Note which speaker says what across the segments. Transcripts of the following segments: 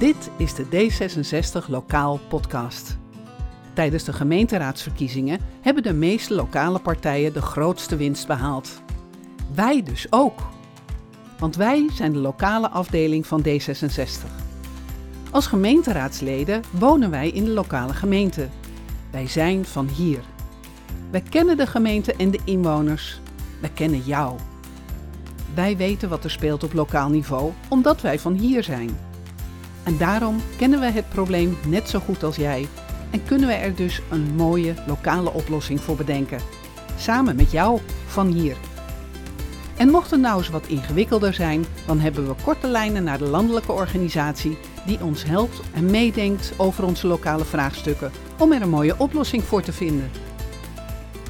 Speaker 1: Dit is de D66 Lokaal Podcast. Tijdens de gemeenteraadsverkiezingen hebben de meeste lokale partijen de grootste winst behaald. Wij dus ook. Want wij zijn de lokale afdeling van D66. Als gemeenteraadsleden wonen wij in de lokale gemeente. Wij zijn van hier. Wij kennen de gemeente en de inwoners. Wij kennen jou. Wij weten wat er speelt op lokaal niveau, omdat wij van hier zijn. En daarom kennen we het probleem net zo goed als jij en kunnen we er dus een mooie lokale oplossing voor bedenken. Samen met jou van hier. En mocht het nou eens wat ingewikkelder zijn, dan hebben we korte lijnen naar de landelijke organisatie die ons helpt en meedenkt over onze lokale vraagstukken om er een mooie oplossing voor te vinden.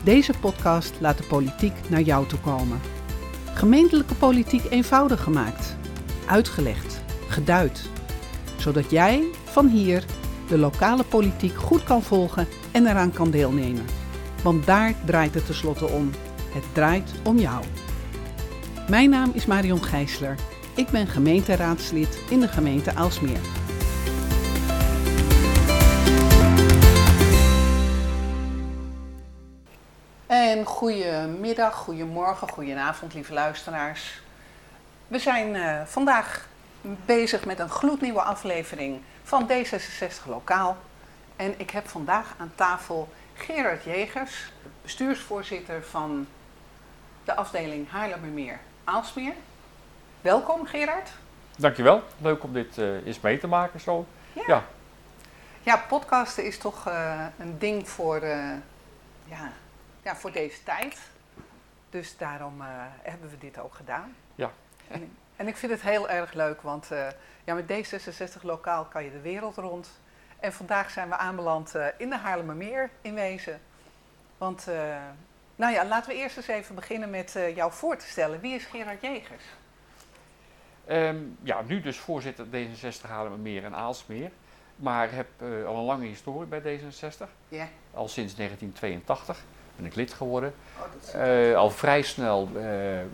Speaker 1: Deze podcast laat de politiek naar jou toe komen. Gemeentelijke politiek eenvoudig gemaakt, uitgelegd, geduid, zodat jij van hier de lokale politiek goed kan volgen en eraan kan deelnemen. Want daar draait het tenslotte om. Het draait om jou. Mijn naam is Marion Gijsler. Ik ben gemeenteraadslid in de gemeente Aalsmeer. En goedemiddag, goedemorgen, goedenavond, lieve luisteraars. We zijn uh, vandaag bezig met een gloednieuwe aflevering van D66 Lokaal. En ik heb vandaag aan tafel Gerard Jegers, bestuursvoorzitter van de afdeling Haarlemmermeer Aalsmeer. Welkom Gerard.
Speaker 2: Dankjewel, leuk om dit uh, eens mee te maken zo.
Speaker 1: Ja, ja. ja podcasten is toch uh, een ding voor, uh, ja, ja, voor deze tijd. Dus daarom hebben we dit ook gedaan.
Speaker 2: Ja.
Speaker 1: En, en ik vind het heel erg leuk, want uh, ja, met D66 lokaal kan je de wereld rond. En vandaag zijn we aanbeland uh, in de Haarlemmermeer in wezen. Want, uh, nou ja, laten we eerst eens even beginnen met jou voor te stellen. Wie is Gerard Jegers?
Speaker 2: Um, ja, nu dus voorzitter D66 Haarlemmermeer en Aalsmeer. Maar heb al een lange historie bij D66.
Speaker 1: Yeah.
Speaker 2: Al sinds 1982 ben ik lid geworden. Oh, uh, al vrij snel uh,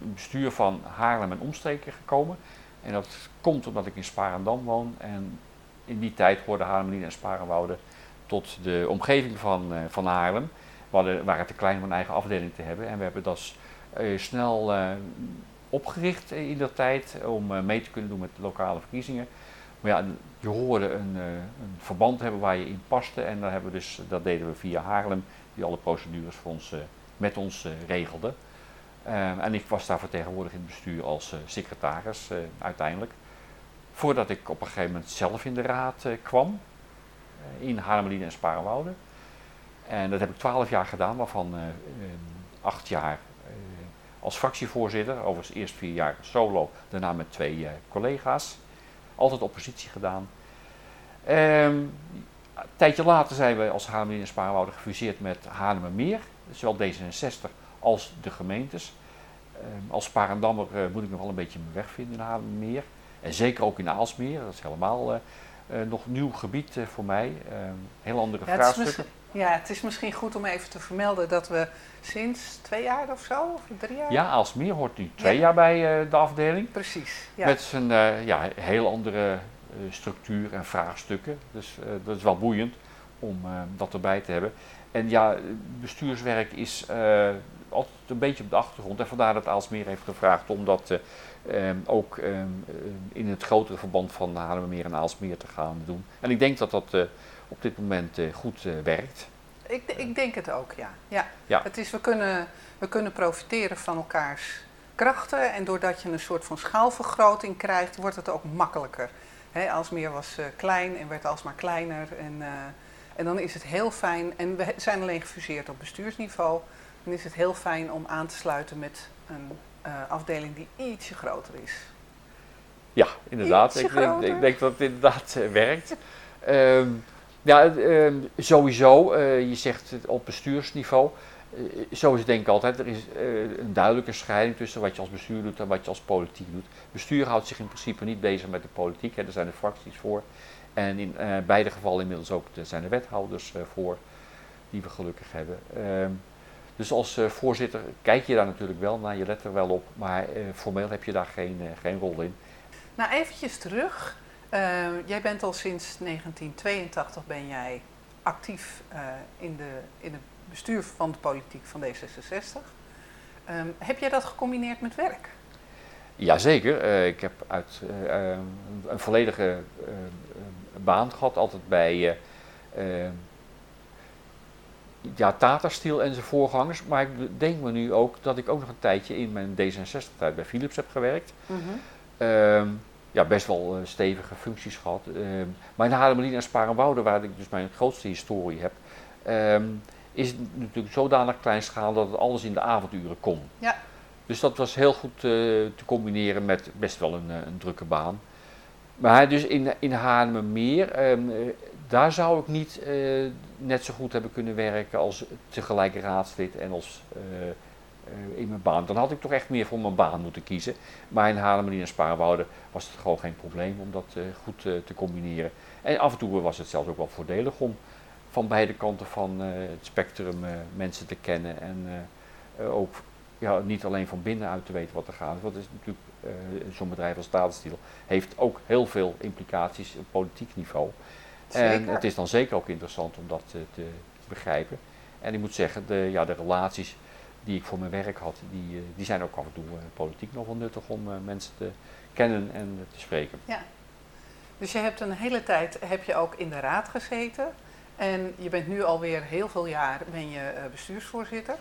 Speaker 2: bestuur van Haarlem en omstreken gekomen. En dat komt omdat ik in Sparendam woon. En in die tijd hoorden Haarlemmerien en Sparenwoude tot de omgeving van, uh, van Haarlem. We hadden, waren te klein om een eigen afdeling te hebben. En we hebben dat snel opgericht in dat tijd om mee te kunnen doen met de lokale verkiezingen. Maar ja, je hoorde een, een verband hebben waar je in paste. En daar hebben dus, dat deden we via Haarlem die alle procedures voor ons, uh, met ons uh, regelde. Uh, en ik was daar vertegenwoordigd in het bestuur als secretaris uiteindelijk. Voordat ik op een gegeven moment zelf in de raad kwam, in Haarlemmerlieden en Sparenwoude. En dat heb ik twaalf jaar gedaan, waarvan acht jaar als fractievoorzitter. Overigens eerst vier jaar solo, daarna met twee collega's. Altijd oppositie gedaan. Um, een tijdje later zijn we als Haarlemmer en Spaarwouden gefuseerd met Haarlemmermeer. Zowel D66 als de gemeentes. Uh, als Sparendammer uh, moet ik nog wel een beetje mijn weg vinden in Haarlemmermeer. En zeker ook in Aalsmeer. Dat is helemaal uh, nog nieuw gebied voor mij. heel andere
Speaker 1: ja,
Speaker 2: vraagstukken.
Speaker 1: ja, het is misschien goed om even te vermelden dat we sinds twee jaar of zo, of drie jaar?
Speaker 2: Ja, Aalsmeer hoort nu twee ja. jaar bij de afdeling.
Speaker 1: Precies. Ja.
Speaker 2: Met zijn ja, heel andere structuur en vraagstukken. Dus dat is wel boeiend om dat erbij te hebben. En ja, bestuurswerk is uh, altijd een beetje op de achtergrond. En vandaar dat Aalsmeer heeft gevraagd om dat um, ook um, in het grotere verband van Haarlemmermeer en Aalsmeer te gaan doen. En ik denk dat dat op dit moment goed werkt.
Speaker 1: Ik, ik, denk het ook, ja. ja.
Speaker 2: ja.
Speaker 1: Het is, we, kunnen, we kunnen profiteren van elkaars krachten. En doordat je een soort van schaalvergroting krijgt, wordt het ook makkelijker. He, Alsmeer was klein en werd alsmaar kleiner. En, en dan is het heel fijn, en we zijn alleen gefuseerd op bestuursniveau. Dan is het heel fijn om aan te sluiten met een uh, afdeling die ietsje groter is.
Speaker 2: Ja, inderdaad. Ik denk, ik denk, dat het inderdaad werkt. um, ja, um, sowieso, je zegt op bestuursniveau. zo is het denk ik altijd. Er is een duidelijke scheiding tussen wat je als bestuur doet en wat je als politiek doet. Bestuur houdt zich in principe niet bezig met de politiek. Hè. Er zijn er fracties voor. En in uh, beide gevallen inmiddels ook de, zijn er wethouders uh, voor, die we gelukkig hebben. Uh, dus als voorzitter kijk je daar natuurlijk wel naar, je let er wel op. Maar formeel heb je daar geen, geen rol in.
Speaker 1: Nou, eventjes terug. jij bent al sinds 1982 ben jij actief in, de, in het bestuur van de politiek van D66. Ehm, heb jij dat gecombineerd met werk?
Speaker 2: Jazeker. Ik heb uit, een volledige uh, baan gehad, altijd bij ja, Tata Steel en zijn voorgangers. Maar ik denk me nu ook dat ik ook nog een tijdje in mijn D66-tijd bij Philips heb gewerkt. Mm ja, best wel stevige functies gehad. Ehm, maar in Haarlemmerlien en Sparenwoude, waar ik dus mijn grootste historie heb, um, is het natuurlijk zodanig kleinschalig dat het alles in de avonduren kon. Ja. Dus dat was heel goed uh, te combineren met best wel een, een drukke baan. Maar dus in, in Haarlemmermeer, um, daar zou ik niet uh, net zo goed hebben kunnen werken als tegelijk raadslid en als uh, in mijn baan. Dan had ik toch echt meer voor mijn baan moeten kiezen. Maar in Haarlemmerlien en Spaarwouden was het gewoon geen probleem om dat goed te combineren. En af en toe was het zelfs ook wel voordelig om van beide kanten van het spectrum mensen te kennen en ook ja, niet alleen van binnenuit te weten wat er gaat. Want is natuurlijk, zo'n bedrijf als Staatsstiel heeft ook heel veel implicaties op politiek niveau. En het is dan zeker ook interessant om dat te, te begrijpen. En ik moet zeggen, de, ja, de relaties die ik voor mijn werk had, die, eh, die zijn ook af en toe politiek nog wel nuttig om mensen te kennen en te spreken. Ja.
Speaker 1: Dus je hebt een hele tijd heb je ook in de raad gezeten. En je bent nu alweer heel veel jaar ben je bestuursvoorzitter.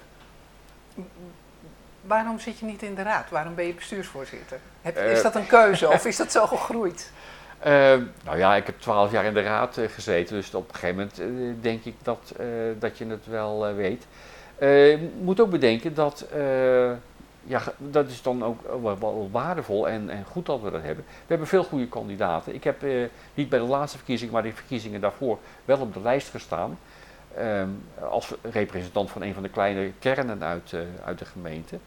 Speaker 1: Waarom zit je niet in de raad? Waarom ben je bestuursvoorzitter? Heb, is dat een keuze of is dat zo gegroeid?
Speaker 2: Uh, nou ja, ik heb twaalf jaar in de raad uh, gezeten, dus op een gegeven moment uh, denk ik dat, dat je het wel weet. Je moet ook bedenken dat, ja, dat is dan ook wel, waardevol en, en goed dat we dat hebben. We hebben veel goede kandidaten. Ik heb niet bij de laatste verkiezing, maar de verkiezingen daarvoor wel op de lijst gestaan. Um, als representant van een van de kleine kernen uit, uit de gemeente.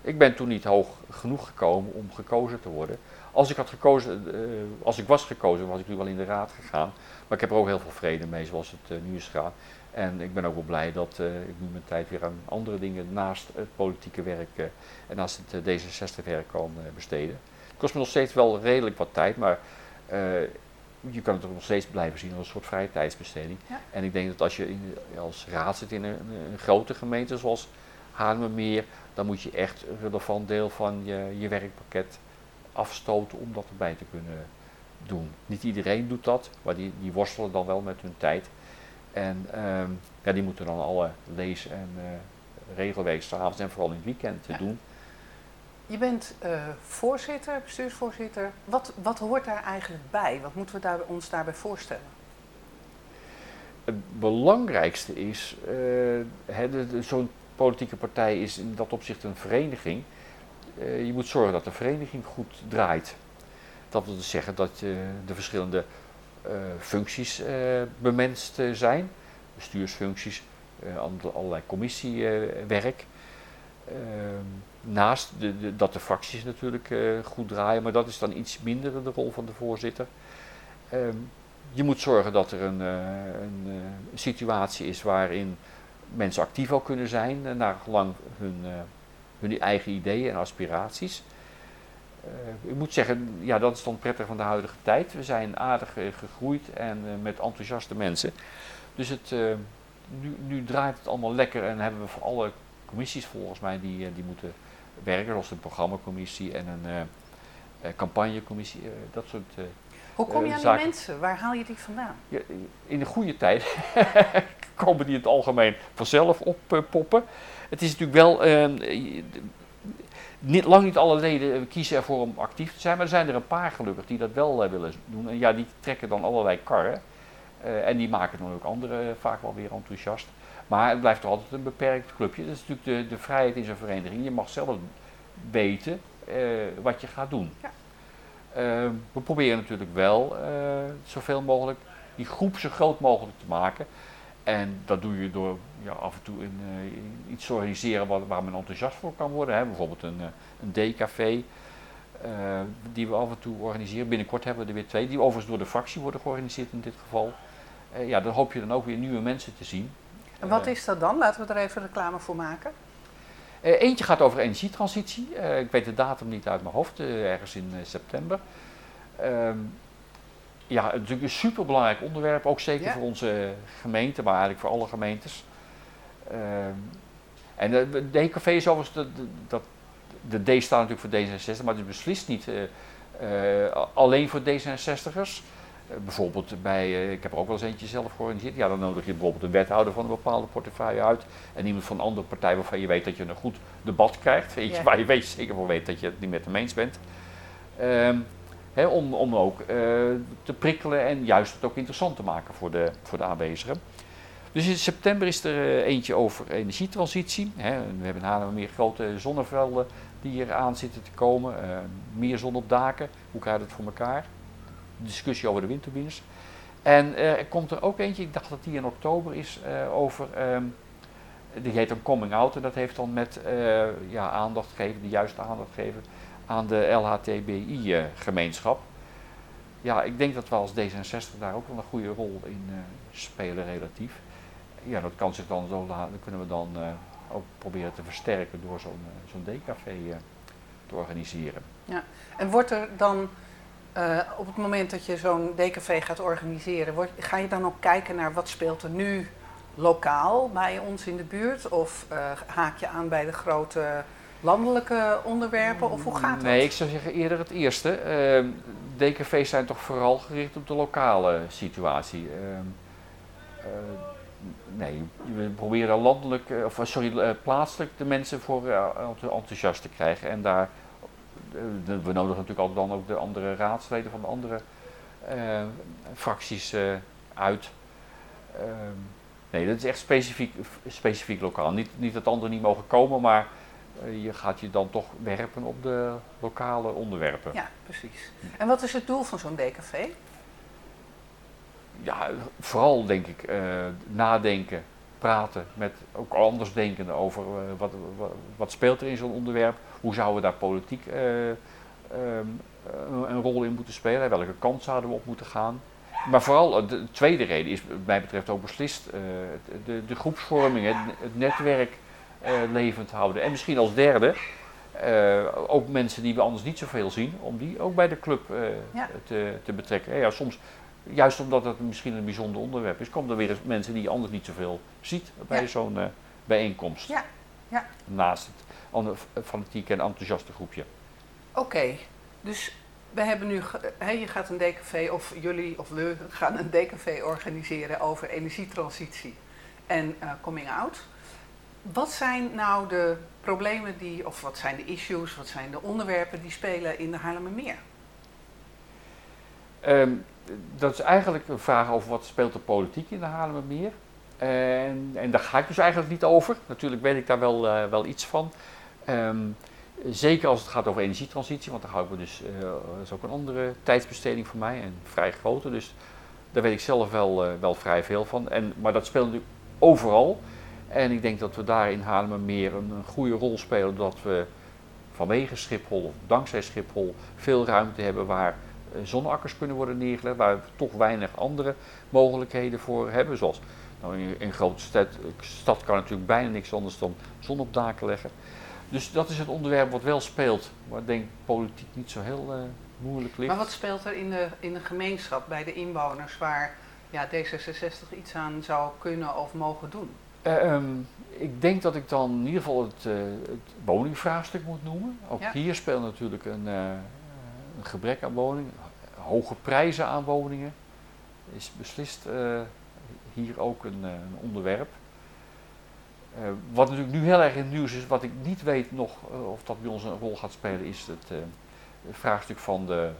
Speaker 2: Ik ben toen niet hoog genoeg gekomen om gekozen te worden. Als ik had gekozen, uh, als ik was gekozen, was ik nu wel in de raad gegaan. Maar ik heb er ook heel veel vrede mee zoals het uh, nu is gegaan. En ik ben ook wel blij dat ik nu mijn tijd weer aan andere dingen naast het politieke werk en naast het D66-werk kan besteden. Het kost me nog steeds wel redelijk wat tijd, maar je kan het ook nog steeds blijven zien als een soort vrije tijdsbesteding. En ik denk dat als je in, als raad zit in een, een grote gemeente zoals Haarlemmermeer, dan moet je echt een relevant deel van je, je werkpakket afstoten om dat erbij te kunnen doen. Niet iedereen doet dat, maar die, die worstelen dan wel met hun tijd. En ehm, ja, die moeten dan alle lees- en uh, regelwerk s'avonds en vooral in het weekend te doen.
Speaker 1: Je bent uh, voorzitter, bestuursvoorzitter. Wat, wat hoort daar eigenlijk bij? Wat moeten we daar, ons daarbij voorstellen?
Speaker 2: Het belangrijkste is, uh, zo'n politieke partij is in dat opzicht een vereniging. Uh, je moet zorgen dat de vereniging goed draait. Dat wil dus zeggen dat uh, de verschillende uh, functies bemenst zijn, bestuursfuncties, allerlei commissiewerk. Ehm, naast de, dat de fracties natuurlijk goed draaien, maar dat is dan iets minder de rol van de voorzitter. Ehm, je moet zorgen dat er een, een situatie is waarin mensen actief ook kunnen zijn, naar gelang hun hun eigen ideeën en aspiraties. Uh, ik moet zeggen, ja, dat is dan prettig van de huidige tijd. We zijn aardig gegroeid en met enthousiaste mensen. Dus het, nu, nu, draait het allemaal lekker en hebben we voor alle commissies volgens mij die, die moeten werken, zoals een programmacommissie en een campagnecommissie, dat soort
Speaker 1: Hoe kom je aan die mensen? Waar haal je die vandaan?
Speaker 2: Ja, in de goede tijd komen die in het algemeen vanzelf oppoppen. Het is natuurlijk wel, ehm, niet, lang niet alle leden kiezen ervoor om actief te zijn, maar er zijn er een paar gelukkig die dat wel uh, willen doen. En ja, die trekken dan allerlei karren. En die maken dan ook anderen vaak wel weer enthousiast. Maar het blijft toch altijd een beperkt clubje. Dat is natuurlijk de, de vrijheid in zo'n vereniging. Je mag zelf weten uh, wat je gaat doen. Ja. Ehm, we proberen natuurlijk wel zoveel mogelijk die groep zo groot mogelijk te maken. En dat doe je door ja, af en toe in, uh, iets te organiseren waar, waar, men enthousiast voor kan worden. Hè. Bijvoorbeeld een, uh, een D-café uh, die we af en toe organiseren. Binnenkort hebben we er weer twee, die overigens door de fractie worden georganiseerd in dit geval. ja, dan hoop je dan ook weer nieuwe mensen te zien.
Speaker 1: En wat is dat dan? Laten we er even reclame voor maken.
Speaker 2: eentje gaat over energietransitie. ik weet de datum niet uit mijn hoofd, ergens in september. Ehm, ja, natuurlijk een superbelangrijk onderwerp, ook zeker voor onze gemeente, maar eigenlijk voor alle gemeentes. Ehm, en de DKV is overigens, de, dat, de D staat natuurlijk voor D66, maar het is beslist niet alleen voor D66ers. Eh, bijvoorbeeld bij, eh, ik heb er ook wel eens eentje zelf georganiseerd. Ja, dan nodig je bijvoorbeeld een wethouder van een bepaalde portefeuille uit. En iemand van een andere partij waarvan je weet dat je een goed debat krijgt. Waar je weet, zeker wel weet dat je het niet met hem eens bent. Um, om, om ook uh, te prikkelen en juist het ook interessant te maken voor de, voor de aanwezigen. Dus in september is er eentje over energietransitie. we hebben in meer grote zonnevelden die er aan zitten te komen. Uh, meer zon op daken. Hoe krijg je dat voor elkaar? discussie over de windturbines. En er komt er ook eentje, ik dacht dat die in oktober is, over, um, die heet dan Coming Out. En dat heeft dan met ja, aandacht geven, de juiste aandacht geven aan de LHTBI-gemeenschap. Ja, ik denk dat we als D66 daar ook wel een goede rol in spelen relatief. Ja, dat kan zich dan zo laten, dat kunnen we dan ook proberen te versterken door zo'n zo'n D-café te organiseren.
Speaker 1: Ja, en wordt er dan op het moment dat je zo'n DKV gaat organiseren, ga je dan ook kijken naar wat speelt er nu lokaal bij ons in de buurt? Of haak je aan bij de grote landelijke onderwerpen? Of hoe gaat dat?
Speaker 2: Nee, ik zou zeggen eerder het eerste. Uh, ehm, DKV's zijn toch vooral gericht op de lokale situatie. Ehm, eh, nee, we proberen landelijk, of sorry, plaatselijk de mensen voor enthousiast te krijgen en daar we nodigen natuurlijk altijd dan ook de andere raadsleden van de andere fracties uit. Uh, nee, dat is echt specifiek, specifiek lokaal. Niet, niet dat anderen niet mogen komen, maar eh, je gaat je dan toch werpen op de lokale onderwerpen.
Speaker 1: Ja, precies. En wat is het doel van zo'n DKV?
Speaker 2: Ja, vooral denk ik nadenken, praten met ook andersdenkenden over wat, wat, wat speelt er in zo'n onderwerp hoe zouden we daar politiek uh, um, een rol in moeten spelen? Welke kant zouden we op moeten gaan? Maar vooral de tweede reden is, wat mij betreft, ook beslist de, de, groepsvorming, het, het netwerk levend houden. En misschien als derde, uh, ook mensen die we anders niet zoveel zien, om die ook bij de club ja. te, te, betrekken. Ja, soms, juist omdat het misschien een bijzonder onderwerp is, komen er weer mensen die je anders niet zoveel ziet bij ja. zo'n bijeenkomst.
Speaker 1: Ja. Ja.
Speaker 2: Naast het fanatieke en enthousiaste groepje.
Speaker 1: Oké, dus we hebben nu, he, je gaat een DKV, of jullie of we gaan een DKV organiseren over energietransitie en uh, coming out. Wat zijn nou de problemen die, of wat zijn de issues, wat zijn de onderwerpen die spelen in de Haarlemmermeer?
Speaker 2: Um, dat is eigenlijk een vraag over wat speelt de politiek in de Haarlemmermeer. En, en daar ga ik dus eigenlijk niet over. Natuurlijk weet ik daar wel, uh, wel iets van. Um, zeker als het gaat over energietransitie, want daar hou ik me dus, dat is ook een andere tijdsbesteding voor mij en vrij grote. Dus daar weet ik zelf wel, uh, wel vrij veel van. En, maar dat speelt natuurlijk overal. En ik denk dat we daar in meer een, een goede rol spelen, dat we vanwege Schiphol of dankzij Schiphol veel ruimte hebben waar uh, zonneakkers kunnen worden neergelegd, waar we toch weinig andere mogelijkheden voor hebben. Zoals nou, in, een grote stad, stad kan natuurlijk bijna niks anders dan zon op daken leggen. Dus dat is het onderwerp wat wel speelt, maar ik denk politiek niet zo heel uh, moeilijk ligt.
Speaker 1: Maar wat speelt er in de, in de gemeenschap, bij de inwoners, waar ja, D66 iets aan zou kunnen of mogen doen?
Speaker 2: Uh, um, ik denk dat ik dan in ieder geval het, uh, het woningvraagstuk moet noemen. Ook ja. hier speelt natuurlijk een, een, gebrek aan woningen, hoge prijzen aan woningen. Is beslist hier ook een, een onderwerp. Wat natuurlijk nu heel erg in het nieuws is, wat ik niet weet nog of dat bij ons een rol gaat spelen, is het vraagstuk van de,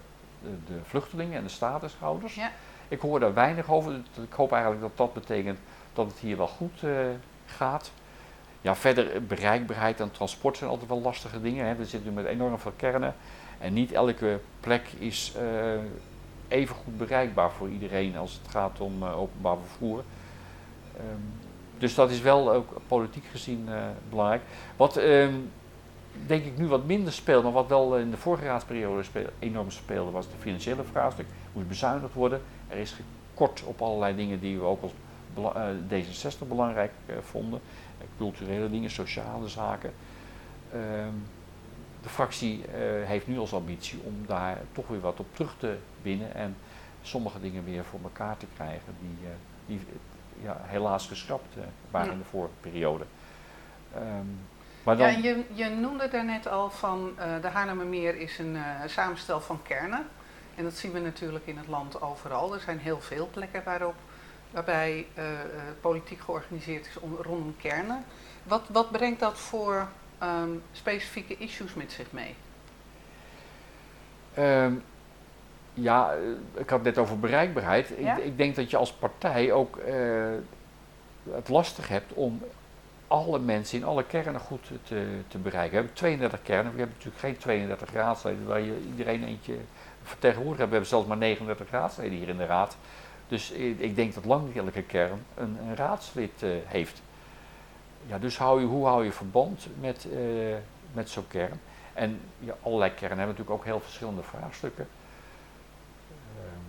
Speaker 2: de, de, vluchtelingen en de statushouders. Ja. Ik hoor daar weinig over. Ik hoop eigenlijk dat dat betekent dat het hier wel goed gaat. Ja, verder bereikbaarheid en transport zijn altijd wel lastige dingen. Hè. We zitten nu met enorm veel kernen en niet elke plek is even goed bereikbaar voor iedereen als het gaat om openbaar vervoer. Um, dus dat is wel ook politiek gezien belangrijk. Wat uh, denk ik nu wat minder speelt, maar wat wel in de vorige raadsperiode enorm speelde, was de financiële vraagstuk. Moest bezuinigd worden. Er is gekort op allerlei dingen die we ook als D66 belangrijk uh, vonden. culturele dingen, sociale zaken. Ehm, de fractie heeft nu als ambitie om daar toch weer wat op terug te winnen en sommige dingen weer voor elkaar te krijgen die, die ja, helaas geschrapt waren in de vorige periode.
Speaker 1: Um, maar dan... Ja, je, je noemde daarnet al van uh, de Haarlemmermeer is een uh, samenstel van kernen. En dat zien we natuurlijk in het land overal. Er zijn heel veel plekken waarop, waarbij uh, politiek georganiseerd is om, rondom kernen. Wat, wat brengt dat voor um, specifieke issues met zich mee?
Speaker 2: Um, ja, ik had het net over bereikbaarheid. Ik, ik, denk dat je als partij ook het lastig hebt om alle mensen in alle kernen goed te, te bereiken. We hebben 32 kernen, we hebben natuurlijk geen 32 raadsleden waar je iedereen eentje vertegenwoordigd hebt. We hebben zelfs maar 39 raadsleden hier in de raad. Dus ik denk dat lang niet elke kern een, een raadslid uh, heeft. Ja, dus hou je, hoe hou je verband met, uh, met zo'n kern? En ja, allerlei kernen hebben natuurlijk ook heel verschillende vraagstukken.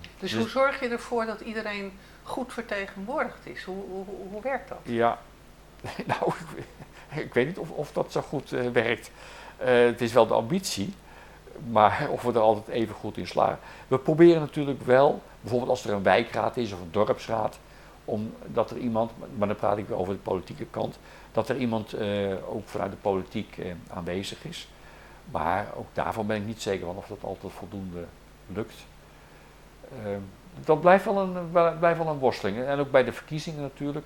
Speaker 1: Dus, dus, hoe zorg je ervoor dat iedereen goed vertegenwoordigd is? Hoe, hoe, hoe werkt dat?
Speaker 2: Ja, nou, ik weet niet of, of dat zo goed uh, werkt. Het is wel de ambitie, maar of we er altijd even goed in slagen. We proberen natuurlijk wel, bijvoorbeeld als er een wijkraad is of een dorpsraad, omdat er iemand, maar dan praat ik over de politieke kant, dat er iemand uh, ook vanuit de politiek aanwezig is. Maar ook daarvan ben ik niet zeker of dat altijd voldoende lukt. dat blijft wel, een, blijft wel een worsteling. En ook bij de verkiezingen natuurlijk.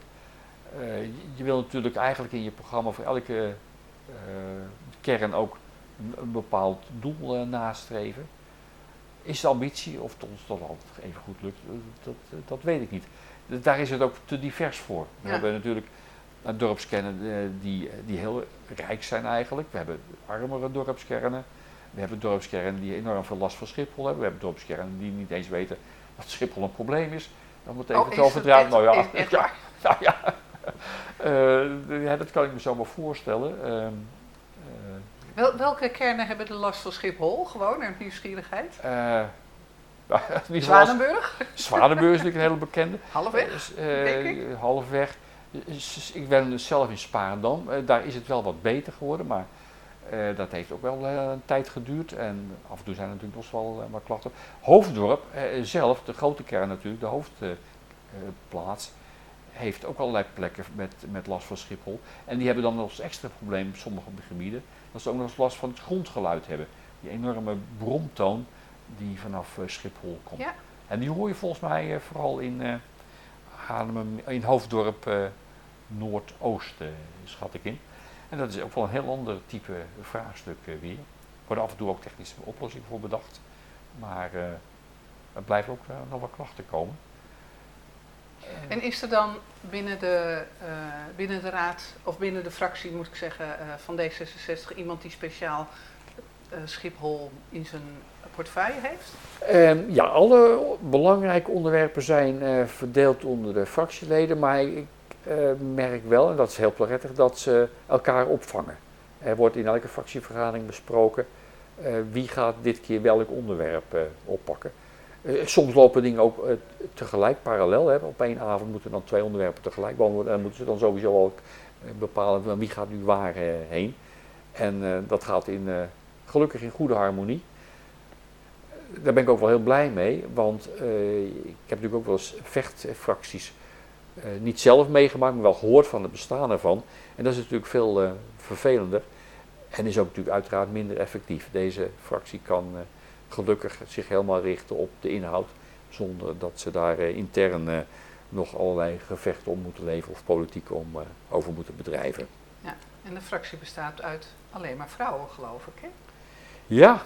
Speaker 2: Uh, je wil natuurlijk eigenlijk in je programma voor elke kern ook een, bepaald doel nastreven. Is de ambitie, of het ons dat altijd even goed lukt, dat, dat weet ik niet. Daar is het ook te divers voor. We hebben natuurlijk dorpskernen die, die heel rijk zijn eigenlijk. We hebben armere dorpskernen. We hebben dorpskernen die enorm veel last van Schiphol hebben. We hebben dorpskernen die niet eens weten dat Schiphol een probleem is. Dan moet even oh, te overdragen. Nou ja, ja, nou ja, uh, ja, dat kan ik me zo maar voorstellen. Uh,
Speaker 1: Wel, welke kernen hebben de last van Schiphol? Gewoon uit nieuwsgierigheid?
Speaker 2: Uh,
Speaker 1: Zwanenburg?
Speaker 2: Zwanenburg is natuurlijk een hele bekende.
Speaker 1: Halfweg,
Speaker 2: uh, Halfweg. Ik ben dus zelf in Sparendam. daar is het wel wat beter geworden, maar dat heeft ook wel een tijd geduurd. En af en toe zijn er natuurlijk nog wel wat klachten. Hoofddorp zelf, de grote kern natuurlijk, de hoofdplaats heeft ook allerlei plekken met, met last van Schiphol. En die hebben dan eens extra probleem op sommige gebieden. Dat ze ook nog eens last van het grondgeluid hebben. Die enorme bromtoon die vanaf uh, Schiphol komt. Ja. En die hoor je volgens mij uh, vooral in, uh, Haarlem, in Hoofddorp Noordoost, schat ik in. En dat is ook wel een heel ander type vraagstuk weer. Er worden af en toe ook technische oplossingen voor bedacht. Maar er blijven ook nog wat klachten komen.
Speaker 1: En is er dan binnen de, uh, binnen de raad, of binnen de fractie moet ik zeggen, uh, van D66 iemand die speciaal uh, Schiphol in zijn portefeuille heeft?
Speaker 2: Um, ja, alle belangrijke onderwerpen zijn verdeeld onder de fractieleden, maar ik merk wel, en dat is heel prettig, dat ze elkaar opvangen. Er wordt in elke fractievergadering besproken wie gaat dit keer welk onderwerp oppakken. Eh, soms lopen dingen ook uh, tegelijk, parallel. Hè. Op één avond moeten dan twee onderwerpen tegelijk behandeld En moeten ze dan sowieso ook uh, bepalen wie gaat nu waar heen. En dat gaat in, gelukkig in goede harmonie. Daar ben ik ook wel heel blij mee, want ik heb natuurlijk ook wel eens vechtfracties niet zelf meegemaakt, maar wel gehoord van het bestaan ervan. En dat is natuurlijk veel vervelender en is ook natuurlijk uiteraard minder effectief. Deze fractie kan gelukkig zich helemaal richten op de inhoud, zonder dat ze daar eh, intern eh, nog allerlei gevechten om moeten leveren of politiek om eh, over moeten bedrijven.
Speaker 1: Ja, en de fractie bestaat uit alleen maar vrouwen, geloof ik, hè?
Speaker 2: Ja,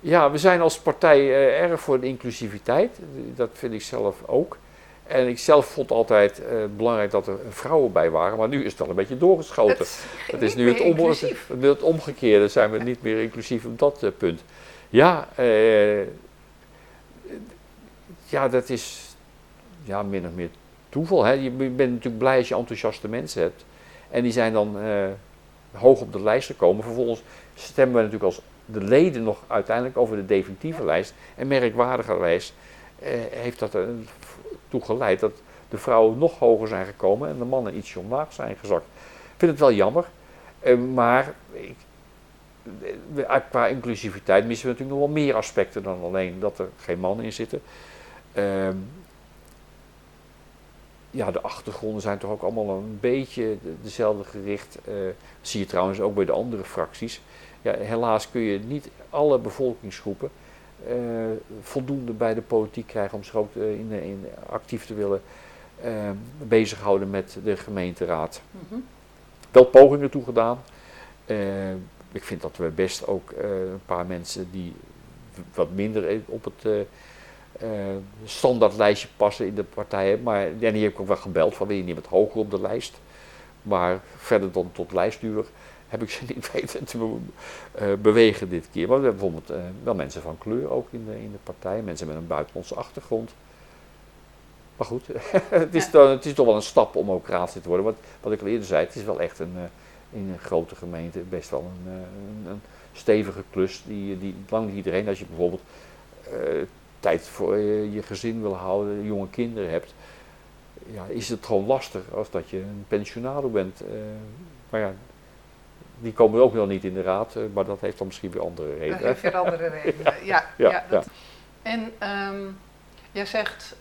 Speaker 2: ja, we zijn als partij erg voor de inclusiviteit. Dat vind ik zelf ook. En ik zelf vond altijd uh, belangrijk dat er vrouwen bij waren, maar nu is het al een beetje doorgeschoten. Het, is nu het, om, het, omgekeerde, zijn we niet meer inclusief op dat punt. Ja, uh, ja, dat is ja, min of meer toeval. Hè. Je bent natuurlijk blij als je enthousiaste mensen hebt. En die zijn dan uh, hoog op de lijst gekomen. Vervolgens stemmen we natuurlijk als de leden nog uiteindelijk over de definitieve lijst. En merkwaardigerwijs uh, heeft dat ertoe geleid dat de vrouwen nog hoger zijn gekomen en de mannen ietsje omlaag zijn gezakt. Ik vind het wel jammer. maar ik, qua inclusiviteit missen we natuurlijk nog wel meer aspecten dan alleen dat er geen mannen in zitten. Ehm, ja, de achtergronden zijn toch ook allemaal een beetje dezelfde gericht. Uh, zie je trouwens ook bij de andere fracties. Ja, helaas kun je niet alle bevolkingsgroepen uh, voldoende bij de politiek krijgen om zich ook uh, in, in, actief te willen bezighouden met de gemeenteraad. Mm Wel pogingen toegedaan. Ik vind dat we best ook een paar mensen die wat minder op het uh, standaardlijstje passen in de partijen. Maar en die heb ik ook wel gebeld van wil je niet wat hoger op de lijst. Maar verder dan tot lijstduur heb ik ze niet weten te bewegen dit keer. Maar we hebben bijvoorbeeld wel mensen van kleur ook in de, in de partij. Mensen met een buitenlandse achtergrond. Maar goed, het, is toch, het is toch wel een stap om ook raadslid te worden. Wat, wat ik al eerder zei, het is wel echt een, in een grote gemeente best wel een, een, een stevige klus. Die, die lang niet iedereen, als je bijvoorbeeld tijd voor je gezin wil houden, jonge kinderen hebt, ja, is het gewoon lastig als dat je een pensionado bent. Uh, maar ja, die komen ook wel niet in de raad, uh, maar dat heeft dan misschien weer andere redenen. Dat
Speaker 1: heeft weer andere redenen, ja. ja. En um, jij zegt,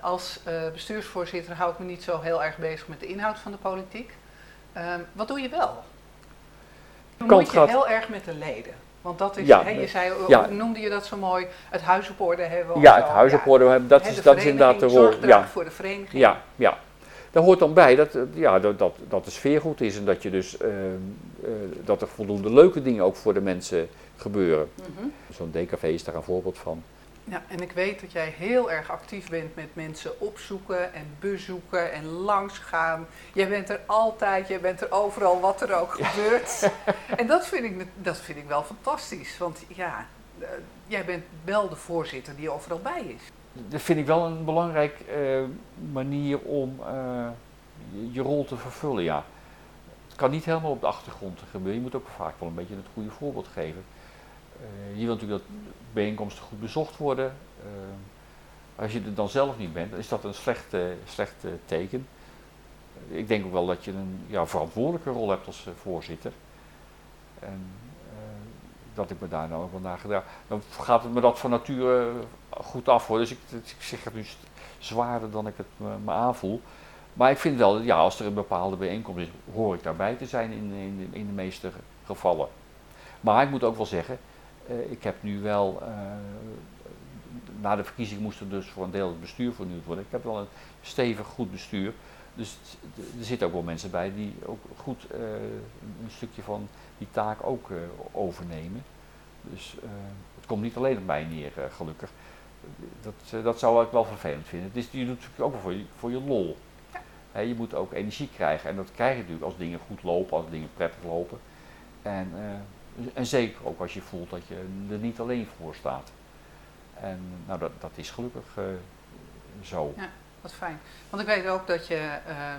Speaker 1: als bestuursvoorzitter hou ik me niet zo heel erg bezig met de inhoud van de politiek. Um, wat doe je wel? Moet je heel erg met de leden? Want dat is, ja, je zei, ja. noemde je dat zo mooi, het huis op orde hebben.
Speaker 2: Ja, het huis op orde hebben, dat, is, dat is inderdaad de rol.
Speaker 1: Ja. voor de vereniging.
Speaker 2: Ja, ja. Daar hoort dan bij dat, ja, dat, dat, dat de sfeer goed is en dat, je dus, uh, uh, dat er voldoende leuke dingen ook voor de mensen gebeuren. Mm -hmm. Zo'n DKV is daar een voorbeeld van.
Speaker 1: Ja, en ik weet dat jij heel erg actief bent met mensen opzoeken en bezoeken en langsgaan. Jij bent er altijd, jij bent er overal wat er ook gebeurt. En dat vind, ik, dat vind ik wel fantastisch, want ja, uh, jij bent wel de voorzitter die overal bij is.
Speaker 2: Dat vind ik wel een belangrijke uh, manier om uh, je, je, rol te vervullen, ja. Het kan niet helemaal op de achtergrond gebeuren, je moet ook vaak wel een beetje het goede voorbeeld geven. Uh, je wilt natuurlijk dat bijeenkomsten goed bezocht worden. Uh, als je er dan zelf niet bent, is dat een slecht, slecht teken. Ik denk ook wel dat je een ja, verantwoordelijke rol hebt als voorzitter. En dat ik me daar nou ook wel naar gedaan. Dan gaat het me dat van nature goed af hoor. Dus ik, ik zeg het nu zwaarder dan ik het me, aanvoel. Maar ik vind wel, ja, als er een bepaalde bijeenkomst is, hoor ik daarbij te zijn in, in, in de meeste gevallen. Maar ik moet ook wel zeggen, ik heb nu wel, uh, na de verkiezingen moest er dus voor een deel het bestuur vernieuwd worden. Ik heb wel een stevig goed bestuur. Dus er zitten ook wel mensen bij die ook goed uh, een stukje van die taak ook overnemen. Dus het komt niet alleen op mij neer, gelukkig. Dat, dat zou ik wel vervelend vinden. Dus je doet het ook wel voor je, voor je lol. Je moet ook energie krijgen en dat krijg je natuurlijk als dingen goed lopen, als dingen prettig lopen. En en zeker ook als je voelt dat je er niet alleen voor staat. En nou, dat, dat is gelukkig uh, zo.
Speaker 1: Ja, wat fijn. Want ik weet ook dat, je, uh,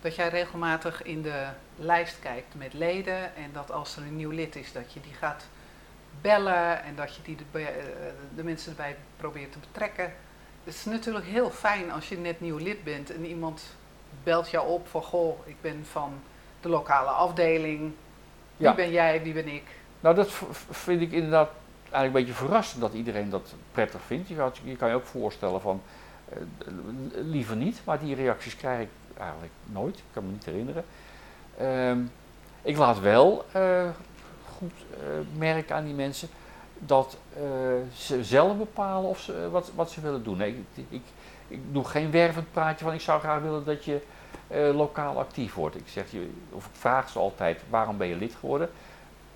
Speaker 1: dat jij regelmatig in de lijst kijkt met leden. En dat als er een nieuw lid is, dat je die gaat bellen en dat je die de, uh, de mensen erbij probeert te betrekken. Het is natuurlijk heel fijn als je net nieuw lid bent en iemand belt jou op van goh, ik ben van de lokale afdeling. Wie ben jij, wie ben ik?
Speaker 2: Nou, dat vind ik inderdaad eigenlijk een beetje verrassend dat iedereen dat prettig vindt. Je kan je, ook voorstellen van, uh, liever niet, maar die reacties krijg ik eigenlijk nooit. Ik kan me niet herinneren. Uh, ik laat wel uh, goed uh, merken aan die mensen dat ze zelf bepalen of ze, wat, wat ze willen doen. Nee, ik, ik, ik, doe geen wervend praatje van ik zou graag willen dat je lokaal actief wordt. Ik zeg je, of ik vraag ze altijd waarom ben je lid geworden.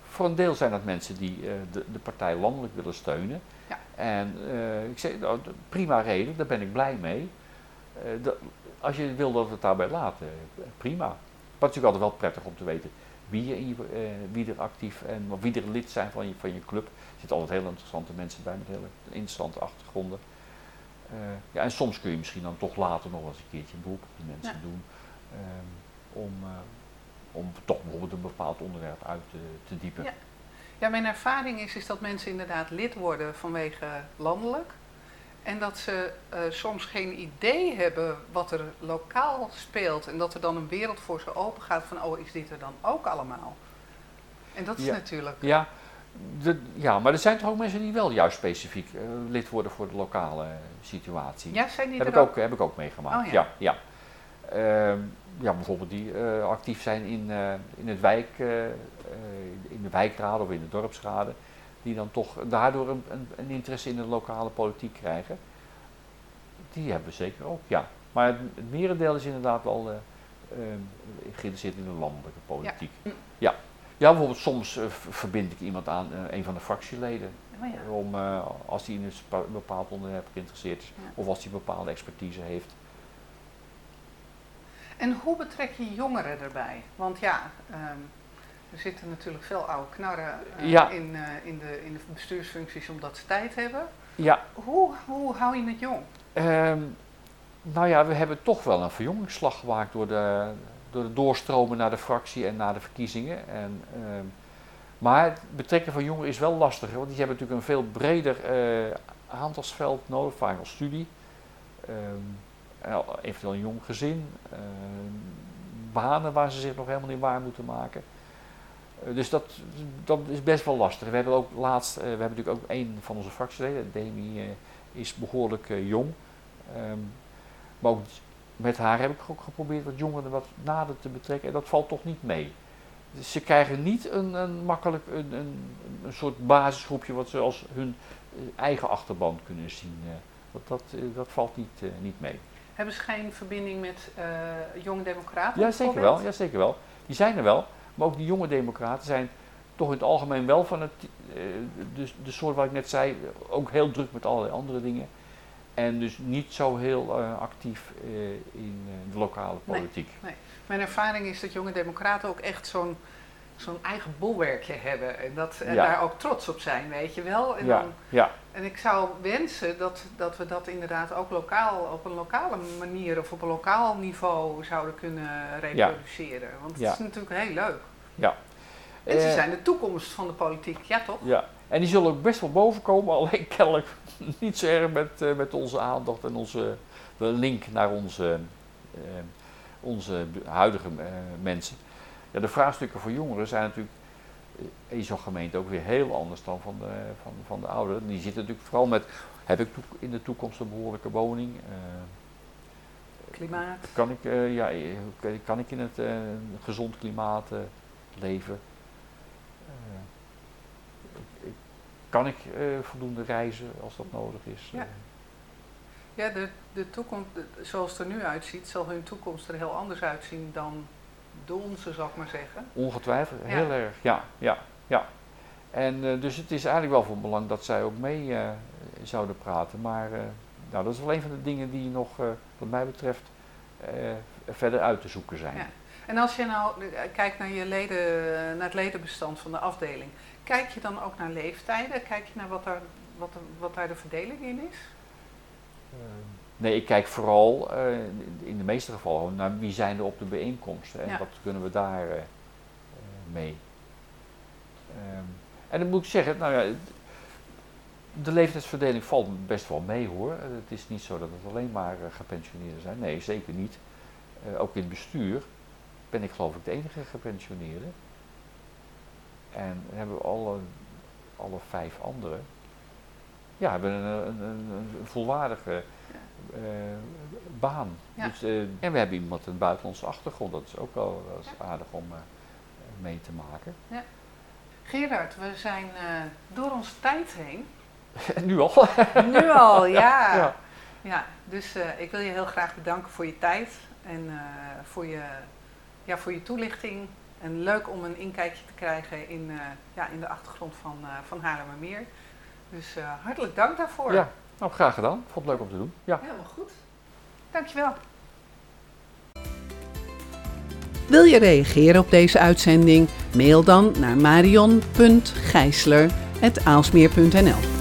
Speaker 2: Voor een deel zijn dat mensen die uh, de, de, partij landelijk willen steunen. Ja. En uh, ik zeg, nou, prima reden, daar ben ik blij mee. Dat, als je wil dat we het daarbij laten, prima. Maar het is natuurlijk altijd wel prettig om te weten wie, je in je, wie er actief en wie er lid zijn van je, van je club. Er zitten altijd heel interessante mensen bij met hele interessante achtergronden. ja, en soms kun je misschien dan toch later nog eens een keertje een beroep op die mensen ja. doen. Um, om, om toch bijvoorbeeld een bepaald onderwerp uit te, te diepen.
Speaker 1: Ja. ja. mijn ervaring is, is dat mensen inderdaad lid worden vanwege landelijk. En dat ze uh, soms geen idee hebben wat er lokaal speelt. En dat er dan een wereld voor ze open gaat van, oh, is dit er dan ook allemaal? En dat is
Speaker 2: Ja.
Speaker 1: natuurlijk...
Speaker 2: Ja, de, ja, maar er zijn toch ook mensen die wel juist specifiek eh, lid worden voor de lokale eh, situatie.
Speaker 1: Ja, zijn die
Speaker 2: heb,
Speaker 1: er
Speaker 2: ik ook, heb ik ook meegemaakt.
Speaker 1: Oh,
Speaker 2: ja.
Speaker 1: ja.
Speaker 2: Ja, ja, bijvoorbeeld die eh, actief zijn in, eh, in, het wijk, eh, in de wijkraden of in de dorpsraden. Die dan toch daardoor een, een, een interesse in de lokale politiek krijgen. Die hebben we zeker ook, ja. Maar het, het merendeel is inderdaad wel eh, ehm, geïnteresseerd in de landelijke politiek.
Speaker 1: Ja.
Speaker 2: Ja, ja. bijvoorbeeld soms verbind ik iemand aan een van de fractieleden.
Speaker 1: Oh ja.
Speaker 2: Om, als hij in een bepaald onderwerp geïnteresseerd is.
Speaker 1: Ja.
Speaker 2: Of als hij bepaalde expertise heeft.
Speaker 1: En hoe betrek je jongeren erbij? Want ja, ehm, er zitten natuurlijk veel oude knarren eh,
Speaker 2: Ja.
Speaker 1: in, eh, in, de, in de bestuursfuncties omdat ze tijd hebben.
Speaker 2: Ja,
Speaker 1: Hoe, hoe hou je het jong?
Speaker 2: Ehm, nou ja, we hebben toch wel een verjongingsslag gemaakt door de, door de doorstromen naar de fractie en naar de verkiezingen. En, ehm, maar het betrekken van jongeren is wel lastiger, want die hebben natuurlijk een veel breder eh aantalsveld nodig, vaak als studie. En eventueel een jong gezin, ehm, banen waar ze zich nog helemaal niet waar moeten maken. Eh, dus dat, dat is best wel lastig. We hebben ook laatst, eh, we hebben natuurlijk ook een van onze fractieleden, Demi, eh, is behoorlijk eh, jong. Ehm, maar ook met haar heb ik ook geprobeerd wat jongeren wat nader te betrekken en dat valt toch niet mee. Dus ze krijgen niet een, een makkelijk een, een, een soort basisgroepje wat ze als hun eh, eigen achterban kunnen zien. eh. dat, dat, eh, dat valt niet, eh, niet mee.
Speaker 1: Hebben ze geen verbinding met eh, jonge democraten?
Speaker 2: Ja, zeker wel. Ja, zeker wel. Die zijn er wel. Maar ook die jonge democraten zijn toch in het algemeen wel van het, eh, de, de soort wat ik net zei, ook heel druk met allerlei andere dingen. En dus niet zo heel eh, actief in de lokale
Speaker 1: Nee.
Speaker 2: politiek.
Speaker 1: Mijn ervaring is dat jonge democraten ook echt zo'n zo'n eigen bolwerkje hebben. En, dat, en
Speaker 2: Ja.
Speaker 1: daar ook trots op zijn, weet je wel. En,
Speaker 2: Ja,
Speaker 1: dan,
Speaker 2: ja,
Speaker 1: en ik zou wensen dat, dat we dat inderdaad ook lokaal, op een lokale manier of op een lokaal niveau zouden kunnen reproduceren. Want het is natuurlijk heel leuk.
Speaker 2: ja.
Speaker 1: En ze
Speaker 2: Eh,
Speaker 1: zijn de toekomst van de politiek, ja toch?
Speaker 2: Ja, en die zullen ook best wel boven komen, alleen kennelijk niet zo erg met, eh, met onze aandacht en onze de link naar onze, eh, onze huidige eh, mensen. Ja, de vraagstukken voor jongeren zijn natuurlijk eh, in zo'n gemeente ook weer heel anders dan van de, van, van de ouderen. Die zitten natuurlijk vooral met, heb ik in de toekomst een behoorlijke woning? Eh,
Speaker 1: Klimaat.
Speaker 2: kan, ik, eh, ja, kan ik in het gezond klimaat leven? Kan ik voldoende reizen als dat nodig is?
Speaker 1: Ja. Ja, de, de toekomst, zoals het er nu uitziet, zal hun toekomst er heel anders uitzien dan de onze, zal ik maar zeggen.
Speaker 2: ongetwijfeld,
Speaker 1: Ja.
Speaker 2: heel erg, ja, ja, ja. En eh, dus het is eigenlijk wel van belang dat zij ook mee eh, zouden praten. Maar eh, nou, dat is wel een van de dingen die nog, eh, wat mij betreft, eh, verder uit te zoeken zijn.
Speaker 1: Ja. En als je nou kijkt naar, je leden, naar het ledenbestand van de afdeling, kijk je dan ook naar leeftijden? Kijk je naar wat, daar, wat, wat daar de verdeling in is?
Speaker 2: Nee, ik kijk vooral eh, in de meeste gevallen naar wie zijn er op de bijeenkomsten en
Speaker 1: Ja.
Speaker 2: wat kunnen we daar eh, eh, mee. Ehm, en dan moet ik zeggen, nou ja, de leeftijdsverdeling valt best wel mee hoor. Het is niet zo dat het alleen maar gepensioneerden zijn. Nee, zeker niet. Ook in het bestuur ben ik geloof ik de enige gepensioneerde. En hebben we alle, alle vijf anderen, ja, hebben een, een, een, een volwaardige eh, baan.
Speaker 1: Ja.
Speaker 2: Dus, eh, en we hebben iemand een buitenlandse achtergrond, dat is ook wel is aardig om eh, mee te maken.
Speaker 1: Gerard, we zijn eh, door onze tijd heen.
Speaker 2: En nu al.
Speaker 1: Nu al, ja.
Speaker 2: Ja.
Speaker 1: ja. dus eh, ik wil je heel graag bedanken voor je tijd en eh, voor, je, ja, voor je toelichting. En leuk om een inkijkje te krijgen in, eh, ja, in de achtergrond van, eh van Haarlemmermeer. Dus eh, hartelijk dank daarvoor.
Speaker 2: Nou graag gedaan. Vond het leuk om te doen. Ja.
Speaker 1: Helemaal goed. Dankjewel.
Speaker 3: Wil je reageren op deze uitzending? Mail dan naar marion.gijsler.aalsmeer.nl